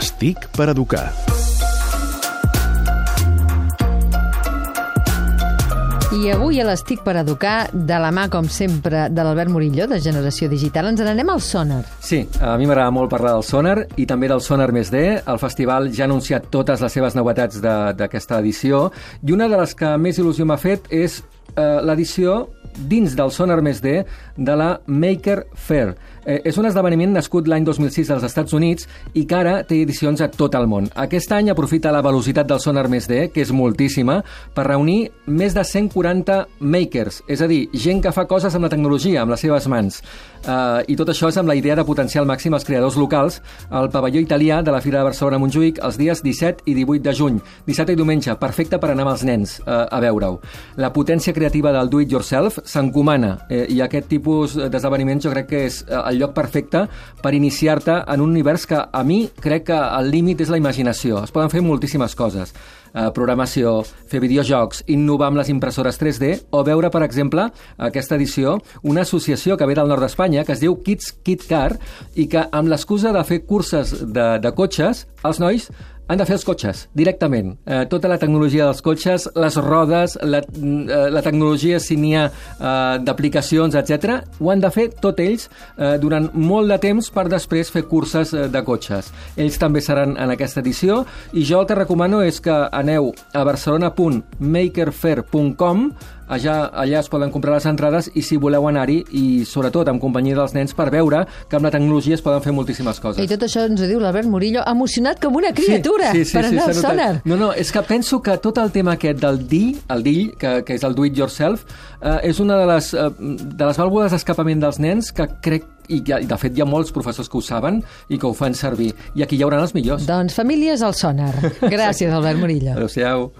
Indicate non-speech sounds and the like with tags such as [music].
Les TIC per educar. I avui a l'Estic per Educar, de la mà, com sempre, de l'Albert Murillo, de Generació Digital, ens n'anem al Sonar. Sí, a mi m'agrada molt parlar del Sonar i també del Sonar Més D. El festival ja ha anunciat totes les seves novetats d'aquesta edició i una de les que més il·lusió m'ha fet és eh, l'edició dins del Sonar Més D de la Maker Fair. Eh, és un esdeveniment nascut l'any 2006 als Estats Units i que ara té edicions a tot el món. Aquest any aprofita la velocitat del Sonar Més D, que és moltíssima, per reunir més de 140 makers, és a dir, gent que fa coses amb la tecnologia, amb les seves mans. Uh, I tot això és amb la idea de potenciar al màxim els creadors locals al pavelló italià de la Fira de Barcelona-Montjuïc els dies 17 i 18 de juny, dissabte i diumenge, perfecte per anar amb els nens uh, a veure-ho. La potència creativa del do-it-yourself s'encomana eh, i aquest tipus d'esdeveniments jo crec que és uh, el lloc perfecte per iniciar-te en un univers que a mi crec que el límit és la imaginació. Es poden fer moltíssimes coses. Eh, programació, fer videojocs, innovar amb les impressores 3D o veure, per exemple, aquesta edició, una associació que ve del nord d'Espanya que es diu Kids Kid Car i que amb l'excusa de fer curses de, de cotxes, els nois han de fer els cotxes, directament. Eh, tota la tecnologia dels cotxes, les rodes, la, eh, la tecnologia, si n'hi ha eh, d'aplicacions, etc. ho han de fer tot ells eh, durant molt de temps per després fer curses eh, de cotxes. Ells també seran en aquesta edició i jo el que recomano és que aneu a barcelona.makerfair.com Allà, allà es poden comprar les entrades i si voleu anar-hi, i sobretot en companyia dels nens, per veure que amb la tecnologia es poden fer moltíssimes coses. I tot això ens ho diu l'Albert Murillo, emocionat com una criatura sí, sí, sí, per anar sí, al sonar. No, no, és que penso que tot el tema aquest del DIY, el DIY, que, que és el do it yourself, eh, és una de les, eh, de les vàlvules d'escapament dels nens que crec i, que, de fet hi ha molts professors que ho saben i que ho fan servir. I aquí hi haurà els millors. Doncs famílies al sonar. [laughs] Gràcies, Albert Murillo. Adéu-siau.